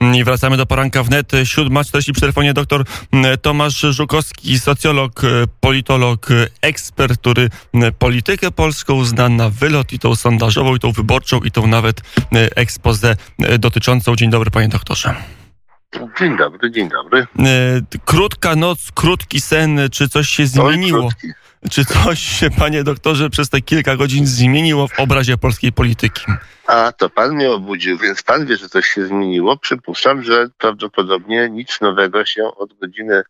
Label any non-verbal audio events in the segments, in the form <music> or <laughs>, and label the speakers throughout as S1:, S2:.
S1: I wracamy do poranka wnet. 7.40 przy telefonie dr Tomasz Żukowski, socjolog, politolog, ekspert, który politykę polską zna na wylot i tą sondażową, i tą wyborczą, i tą nawet ekspozę dotyczącą. Dzień dobry panie doktorze.
S2: Dzień dobry, dzień dobry.
S1: Krótka noc, krótki sen, czy coś się zmieniło? Czy coś się, panie doktorze, przez te kilka godzin zmieniło w obrazie polskiej polityki?
S2: A to pan mnie obudził, więc pan wie, że coś się zmieniło. Przypuszczam, że prawdopodobnie nic nowego się od godziny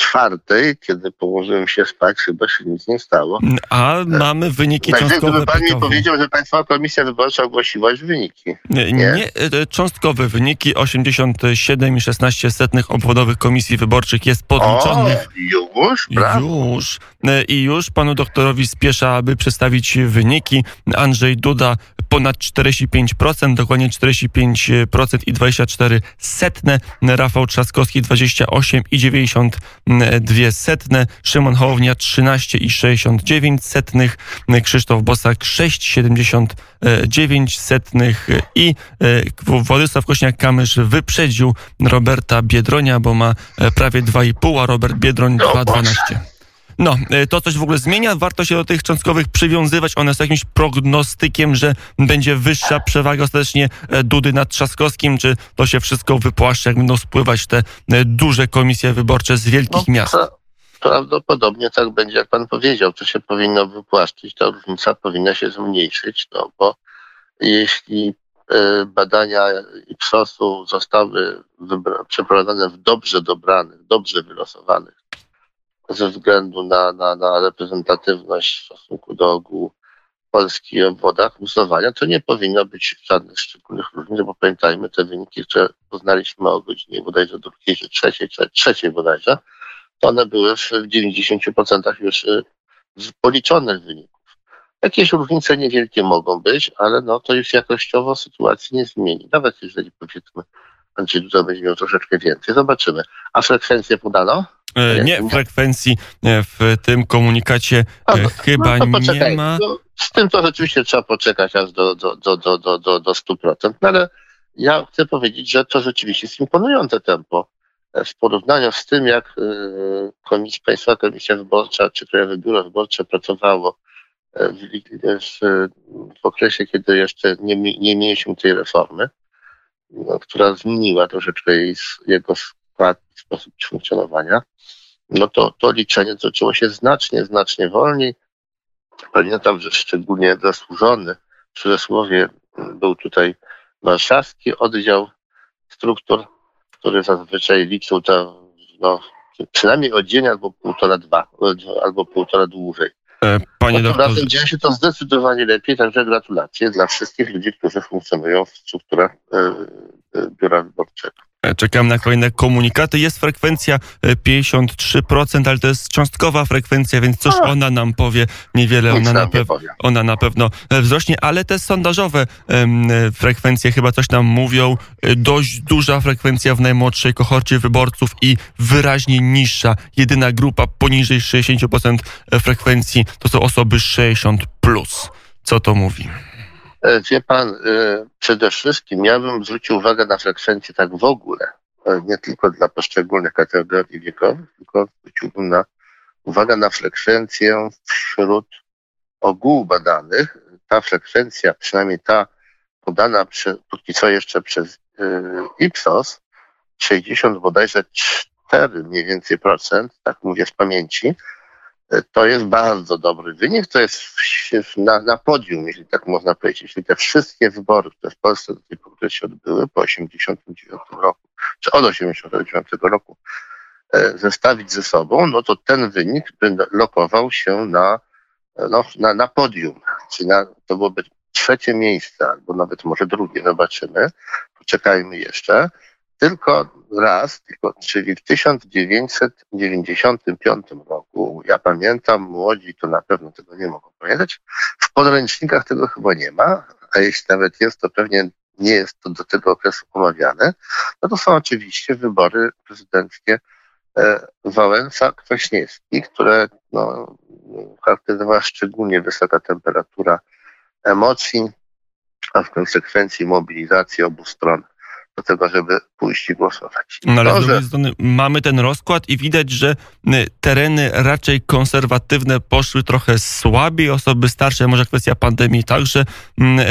S2: czwartej, kiedy położyłem się spać, chyba się nic nie stało.
S1: A mamy wyniki
S2: Także
S1: cząstkowe
S2: gdyby pan mi powiedział, że Państwowa Komisja Wyborcza ogłosiła już wyniki.
S1: Nie,
S2: Nie?
S1: nie, e, cząstkowe wyniki 87,16 obwodowych komisji wyborczych jest podliczonych.
S2: O, już? Brawo.
S1: Już. E, I już panu doktorowi spiesza, aby przedstawić wyniki. Andrzej Duda ponad 45%, dokładnie 45% i 24 setne. Rafał Trzaskowski 28,92 setne. Szymon Hołownia 13,69 setnych. Krzysztof Bosak 6,79 setnych i e, Władysław Kośniak-Kamysz wyprzedził Roberta Biedronia, bo ma e, prawie 2,5, a Robert Biedroń
S2: No
S1: 2,12. No, e, to coś w ogóle zmienia? Warto się do tych cząstkowych przywiązywać? One są jakimś prognostykiem, że będzie wyższa przewaga ostatecznie e, Dudy nad Trzaskowskim? Czy to się wszystko wypłaszcza, jak będą spływać te e, duże komisje wyborcze z wielkich miast?
S2: pra- Prawdopodobnie tak będzie, jak pan powiedział. To się powinno wypłaszczyć, ta różnica powinna się zmniejszyć, no bo jeśli badania IPSOS-u zostały przeprowadzone w dobrze dobranych, dobrze wylosowanych ze względu na, na, na reprezentatywność w stosunku do ogółu Polski i obwodach głosowania, to nie powinno być żadnych szczególnych różnic, bo pamiętajmy te wyniki, które poznaliśmy o godzinie bodajże drugiej czy trzeciej, czy trzeciej bodajże, to one były w 90% już y, z policzonych wyników. Jakieś różnice niewielkie mogą być, ale no to już jakościowo sytuacji nie zmieni. Nawet jeżeli powiedzmy Andrzej Duda będzie miał troszeczkę więcej. Zobaczymy. A frekwencję podano?
S1: E, Nie, frekwencji e, w tym komunikacie
S2: A,
S1: e,
S2: no,
S1: chyba
S2: no to
S1: nie
S2: poczekaj.
S1: ma.
S2: No, z tym to rzeczywiście trzeba poczekać aż do, do, do, do, do, do, do 100%. No ale ja chcę powiedzieć, że to rzeczywiście jest imponujące tempo. E, W porównaniu z tym, jak e, Komisja, Państwowa Komisja Wyborcza czy Krajowe Biuro Wyborcze pracowało e, w, w, w okresie, kiedy jeszcze nie, nie mieliśmy tej reformy, która zmieniła troszeczkę jej, jego i sposób funkcjonowania, no to, to liczenie zaczęło się znacznie, znacznie wolniej. Pamiętam, że szczególnie zasłużony w cudzysłowie był tutaj warszawski oddział struktur, który zazwyczaj liczył to no, przynajmniej o dzień albo półtora dwa, albo półtora dłużej.
S1: E, Panie
S2: No,
S1: doktorze,
S2: razem dzieje się to zdecydowanie lepiej, także gratulacje dla wszystkich ludzi, którzy funkcjonują w strukturach e, e, biura wyborczego.
S1: E, czekam na kolejne komunikaty. Jest frekwencja e, 53%, ale to jest cząstkowa frekwencja, więc coś ona nam powie. Niewiele ona na, pew- ona na pewno e, wzrośnie, ale te sondażowe e, frekwencje chyba coś nam mówią. E, Dość duża frekwencja w najmłodszej kohorcie wyborców i wyraźnie niższa. Jedyna grupa poniżej 60% frekwencji to są osoby 60+. Plus. Co to mówi?
S2: E, Wie pan, e, przede wszystkim ja bym zwrócił uwagę na frekwencję tak w ogóle, e, nie tylko dla poszczególnych kategorii wiekowych, tylko zwróciłbym na uwagę na frekwencję wśród ogółu badanych. Ta frekwencja, przynajmniej ta podana przy, póki co jeszcze przez e, Ipsos, 60 bodajże 4 mniej więcej procent, tak mówię z pamięci, to jest bardzo dobry wynik. To jest na, na podium, jeśli tak można powiedzieć. Jeśli te wszystkie wybory, które w Polsce do tej pory się odbyły po 89 roku, czy od 89 roku, e, zestawić ze sobą, no to ten wynik by lokował się na, e, no, na, na podium. Czyli na, to byłoby trzecie miejsce, albo nawet może drugie, zobaczymy. Poczekajmy jeszcze. Tylko raz, tylko, czyli w 1995 roku, ja pamiętam, młodzi to na pewno tego nie mogą pamiętać, w podręcznikach tego chyba nie ma, a jeśli nawet jest, to pewnie nie jest to do tego okresu omawiane, no to są oczywiście wybory prezydenckie e, Wałęsa-Kwaśniewski, które no, charakteryzowała szczególnie wysoka temperatura emocji, a w konsekwencji mobilizacji obu stron do tego, żeby pójść i głosować.
S1: No ale z drugiej strony mamy ten rozkład i widać, że tereny raczej konserwatywne poszły trochę słabiej, osoby starsze, może kwestia pandemii także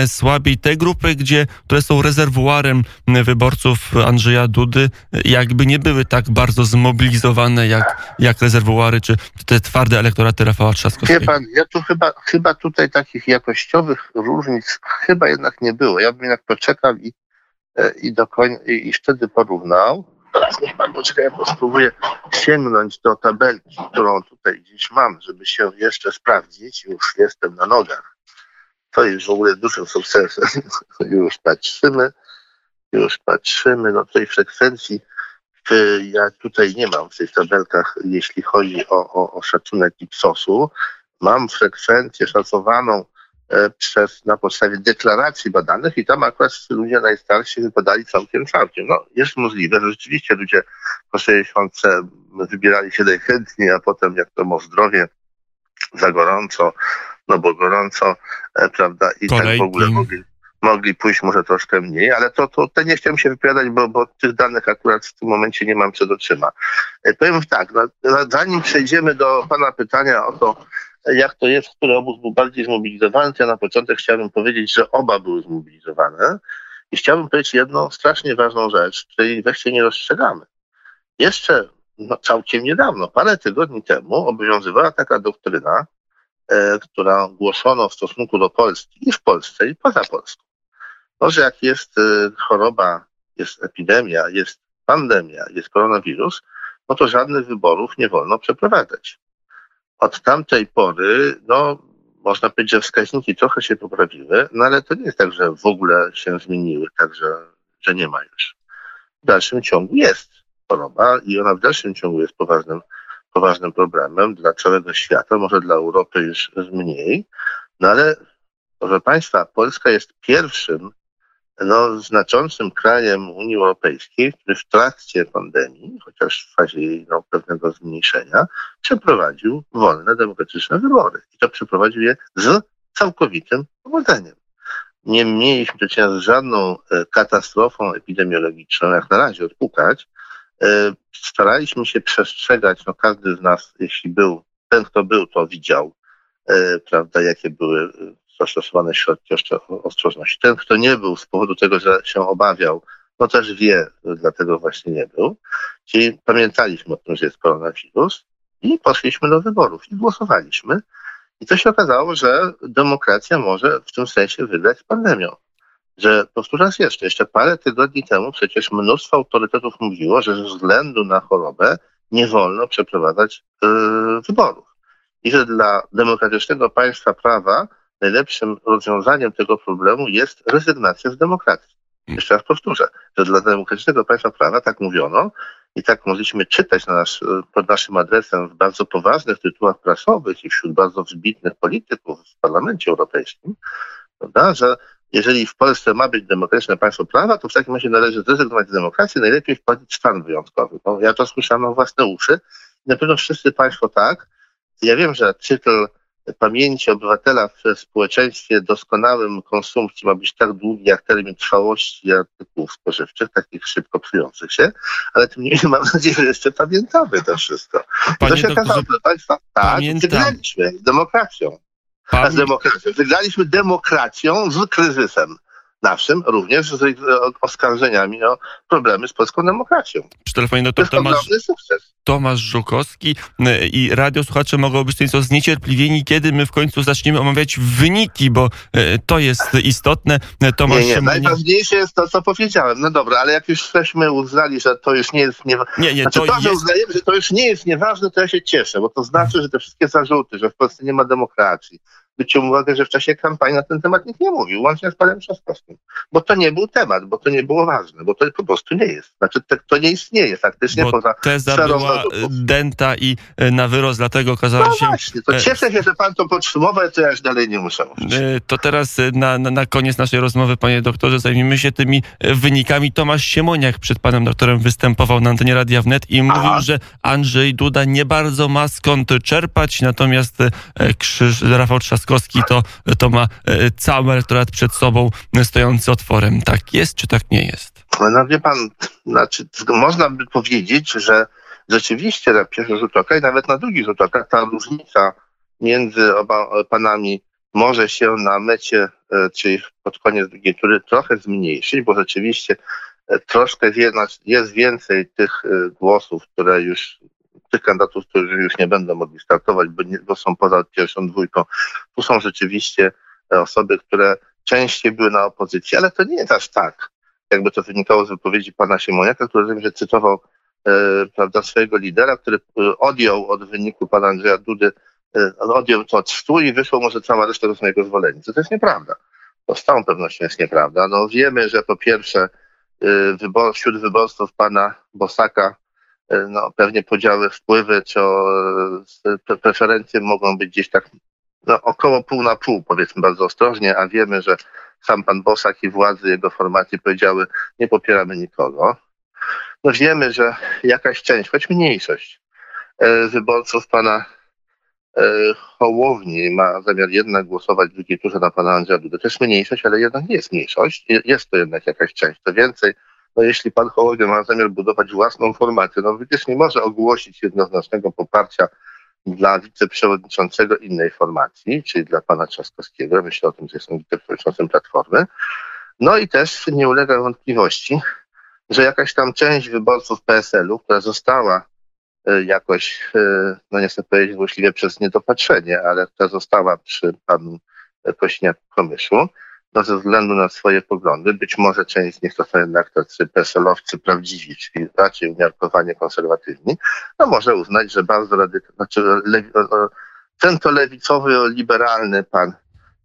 S1: słabiej. Te grupy, gdzie, które są rezerwuarem wyborców Andrzeja Dudy, jakby nie były tak bardzo zmobilizowane jak, jak rezerwuary, czy te twarde elektoraty Rafała Trzaskowskiego.
S2: Wie pan, ja tu chyba, chyba tutaj takich jakościowych różnic chyba jednak nie było. Ja bym jednak poczekał i i, do koń, i, i wtedy porównał. Teraz niech pan poczeka, ja spróbuję sięgnąć do tabelki, którą tutaj gdzieś mam, żeby się jeszcze sprawdzić. Już jestem na nogach. To jest w ogóle dużym sukcesem. <laughs> już patrzymy, już patrzymy. No tej frekwencji ja tutaj nie mam w tych tabelkach, jeśli chodzi o, o, o szacunek Ipsosu. Mam frekwencję szacowaną E, przez, na podstawie deklaracji badanych i tam akurat ludzie najstarsi wypadali całkiem całkiem. No, jest możliwe, że rzeczywiście ludzie po 60 wybierali się najchętniej, a potem jak to ma zdrowie za gorąco, no bo gorąco, e, prawda, i Kolejki. tak w ogóle mogli, mogli pójść może troszkę mniej, ale to, to, to nie chciałem się wypowiadać, bo, bo tych danych akurat w tym momencie nie mam przed oczyma. E, powiem tak, no, zanim przejdziemy do Pana pytania o to, jak to jest, który obóz był bardziej zmobilizowany, to ja na początek chciałbym powiedzieć, że oba były zmobilizowane. I chciałbym powiedzieć jedną strasznie ważną rzecz, której weźcie nie rozstrzegamy. Jeszcze no, całkiem niedawno, parę tygodni temu, obowiązywała taka doktryna, e, która głoszono w stosunku do Polski i w Polsce, i poza Polską. To, że jak jest e, choroba, jest epidemia, jest pandemia, jest koronawirus, no to żadnych wyborów nie wolno przeprowadzać od tamtej pory, no, można powiedzieć, że wskaźniki trochę się poprawiły, no ale to nie jest tak, że w ogóle się zmieniły, także, że nie ma już. W dalszym ciągu jest choroba i ona w dalszym ciągu jest poważnym, poważnym problemem dla całego świata, może dla Europy już mniej, no ale proszę Państwa, Polska jest pierwszym no, znaczącym krajem Unii Europejskiej, który w trakcie pandemii, chociaż w fazie jej no, pewnego zmniejszenia, przeprowadził wolne, demokratyczne wybory. I to przeprowadził je z całkowitym powodzeniem. Nie mieliśmy do czynienia z żadną e, katastrofą epidemiologiczną, jak na razie odpukać. E, staraliśmy się przestrzegać, no każdy z nas, jeśli był, ten kto był, to widział, e, prawda, jakie były zastosowane środki ostrożności. Ten, kto nie był z powodu tego, że się obawiał, no też wie, dlatego właśnie nie był. Czyli pamiętaliśmy o tym, że jest koronawirus i poszliśmy do wyborów i głosowaliśmy. I to się okazało, że demokracja może w tym sensie wygrać z pandemią. Że powtórzę raz jeszcze, jeszcze parę tygodni temu przecież mnóstwo autorytetów mówiło, że ze względu na chorobę nie wolno przeprowadzać yy, wyborów. I że dla demokratycznego państwa prawa najlepszym rozwiązaniem tego problemu jest rezygnacja z demokracji. Jeszcze raz powtórzę, że dla demokratycznego państwa prawa tak mówiono i tak mogliśmy czytać na nasz, pod naszym adresem w bardzo poważnych tytułach prasowych i wśród bardzo wybitnych polityków w Parlamencie Europejskim, prawda, że jeżeli w Polsce ma być demokratyczne państwo prawa, to w takim razie należy zrezygnować z demokracji, najlepiej wprowadzić stan wyjątkowy. No, ja to słyszałem na własne uszy. Na pewno wszyscy państwo tak. Ja wiem, że cykl pamięci obywatela w społeczeństwie doskonałym konsumpcji ma być tak długi jak termin trwałości artykułów spożywczych, takich szybko psujących się, ale tym niemniej mam nadzieję, że jeszcze pamiętamy to wszystko. Panie to się okazało, proszę Państwa, tak, wygraliśmy demokracją. Pan... Z demokracją. Wygraliśmy demokracją z kryzysem naszym, również z oskarżeniami o problemy z polską demokracją.
S1: Przy telefonie no to Tomasz, sukces. Tomasz Żukowski y, i radiosłuchacze mogą być nieco zniecierpliwieni, kiedy my w końcu zaczniemy omawiać wyniki, bo y, to jest istotne.
S2: Tomasz nie, nie, najważniejsze jest to, co powiedziałem. No dobra, ale jak już żeśmy uznali, że to już nie jest nieważne, nie, nie, znaczy, to, to jest... uznajemy, że to już nie jest nieważne, to ja się cieszę, bo to znaczy, że te wszystkie zarzuty, że w Polsce nie ma demokracji, zwrócił uwagę, że w czasie kampanii na ten temat nikt nie mówił, łącznie z panem Trzaskowskim. Bo to nie był temat, bo to nie było ważne, bo to po prostu nie jest. Znaczy to, to nie istnieje faktycznie
S1: bo
S2: poza
S1: teza była dęta i e, na wyrost, dlatego okazało no się...
S2: właśnie, to e, cieszę się, że pan to podsumował, to ja już dalej nie muszę mówić. E,
S1: to teraz na, na, na koniec naszej rozmowy, panie doktorze, zajmijmy się tymi wynikami. Tomasz Siemoniak przed panem doktorem występował na antenie Radia Wnet i mówił, Aha. że Andrzej Duda nie bardzo ma skąd czerpać, natomiast Krzyż, Rafał Trzaskowski Trzaskowski to, to ma e, cały elektorat przed sobą stojący otworem. Tak jest, czy tak nie jest?
S2: No wie pan, znaczy, można by powiedzieć, że rzeczywiście na pierwszy rzut oka i nawet na drugi rzut oka ta różnica między oba panami może się na mecie, e, czyli pod koniec drugiej tury trochę zmniejszyć, bo rzeczywiście e, troszkę jest więcej tych e, głosów, które już tych kandydatów, którzy już nie będą mogli startować, bo, nie, bo są poza pierwszą dwójką. Tu są rzeczywiście osoby, które częściej były na opozycji, ale to nie jest aż tak, jakby to wynikało z wypowiedzi pana Siemoniaka, który wiem, że cytował e, prawda, swojego lidera, który odjął od wyniku pana Andrzeja Dudy E, odjął to od stu i wyszło może cała reszta do swojego zwolennicy. To jest nieprawda. To z całą pewnością jest nieprawda. No wiemy, że po pierwsze e, wybor, wśród wyborców pana Bosaka e, no, pewnie podziały wpływy czy preferencje mogą być gdzieś tak no, około pół na pół, powiedzmy bardzo ostrożnie, a wiemy, że sam pan Bosak i władzy jego formacji powiedziały, nie popieramy nikogo. No wiemy, że jakaś część, choć mniejszość wyborców pana E, Hołowni ma zamiar jednak głosować w drugiej turze na pana Andrzeja Dudę. To jest mniejszość, ale jednak nie jest mniejszość. Jest to jednak jakaś część. To więcej, no jeśli pan Hołownia ma zamiar budować własną formację, no przecież nie może ogłosić jednoznacznego poparcia dla wiceprzewodniczącego innej formacji, czyli dla pana Trzaskowskiego. Myślę o tym, że jestem wiceprzewodniczącym Platformy. No i też nie ulega wątpliwości, że jakaś tam część wyborców PSL-u, która została E, jakoś, e, no nie chcę powiedzieć złośliwie przez niedopatrzenie, ale która została przy panu Kośniak-Komyszu, no ze względu na swoje poglądy, być może część z nich to są jednak tacy PSL-owcy prawdziwi, czyli raczej umiarkowanie konserwatywni, no może uznać, że bardzo radykalny, znaczy lewi, centrolewicowy, liberalny pan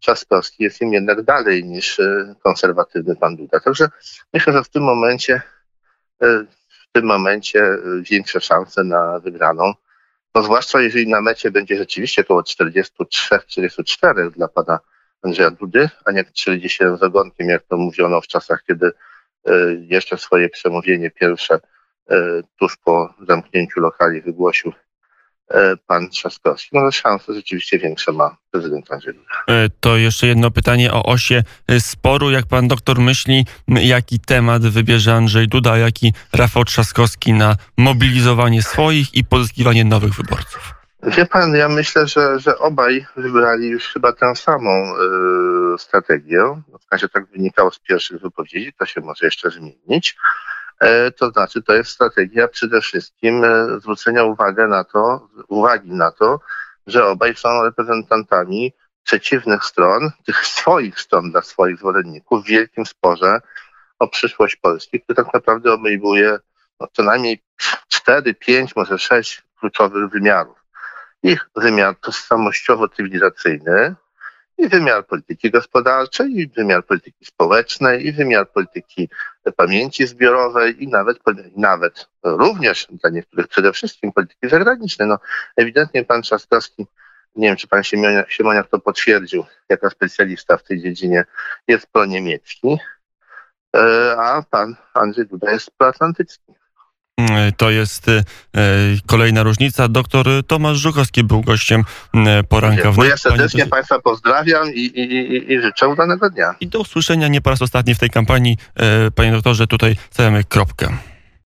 S2: Trzaskowski jest im jednak dalej niż e, konserwatywny pan Duda. Także myślę, że w tym momencie tym momencie y, większe szanse na wygraną. No zwłaszcza jeżeli na mecie będzie rzeczywiście około 43-44 dla pana Andrzeja Dudy, a nie 47 z ogonkiem, jak to mówiono w czasach, kiedy y, jeszcze swoje przemówienie pierwsze y, tuż po zamknięciu lokali wygłosił E, pan Trzaskowski. No szanse rzeczywiście większe ma prezydent Andrzej Duda.
S1: E, to jeszcze jedno pytanie o osie e, sporu. Jak pan doktor myśli, jaki temat wybierze Andrzej Duda, jaki Rafał Trzaskowski na mobilizowanie swoich i pozyskiwanie nowych wyborców?
S2: Wie pan, ja myślę, że, że obaj wybrali już chyba tę samą y, strategię. W razie tak wynikało z pierwszych wypowiedzi, to się może jeszcze zmienić. E, to znaczy, to jest strategia przede wszystkim e, zwrócenia uwagi na to, uwagi na to, że obaj są reprezentantami przeciwnych stron, tych swoich stron dla swoich zwolenników w wielkim sporze o przyszłość Polski, który tak naprawdę obejmuje no, co najmniej cztery, pięć, może sześć kluczowych wymiarów. Ich wymiar tożsamościowo-cywilizacyjny, i wymiar polityki gospodarczej, i wymiar polityki społecznej, i wymiar polityki pamięci zbiorowej, i nawet, nawet również dla niektórych przede wszystkim polityki zagranicznej. No, ewidentnie pan Trzaskowski, nie wiem czy pan Siemoniak, Siemoniak to potwierdził, jako specjalista w tej dziedzinie, jest proniemiecki, e, a pan Andrzej Duda jest proatlantycki.
S1: Mm, to jest e, kolejna różnica. Doktor Tomasz Żuchowski był gościem mm, poranka.
S2: Dziękuję serdecznie Państwa pozdrawiam i, i, i, życzę udanego dnia.
S1: I do usłyszenia nie po raz ostatni w tej kampanii. E, panie doktorze, tutaj stawiamy kropkę.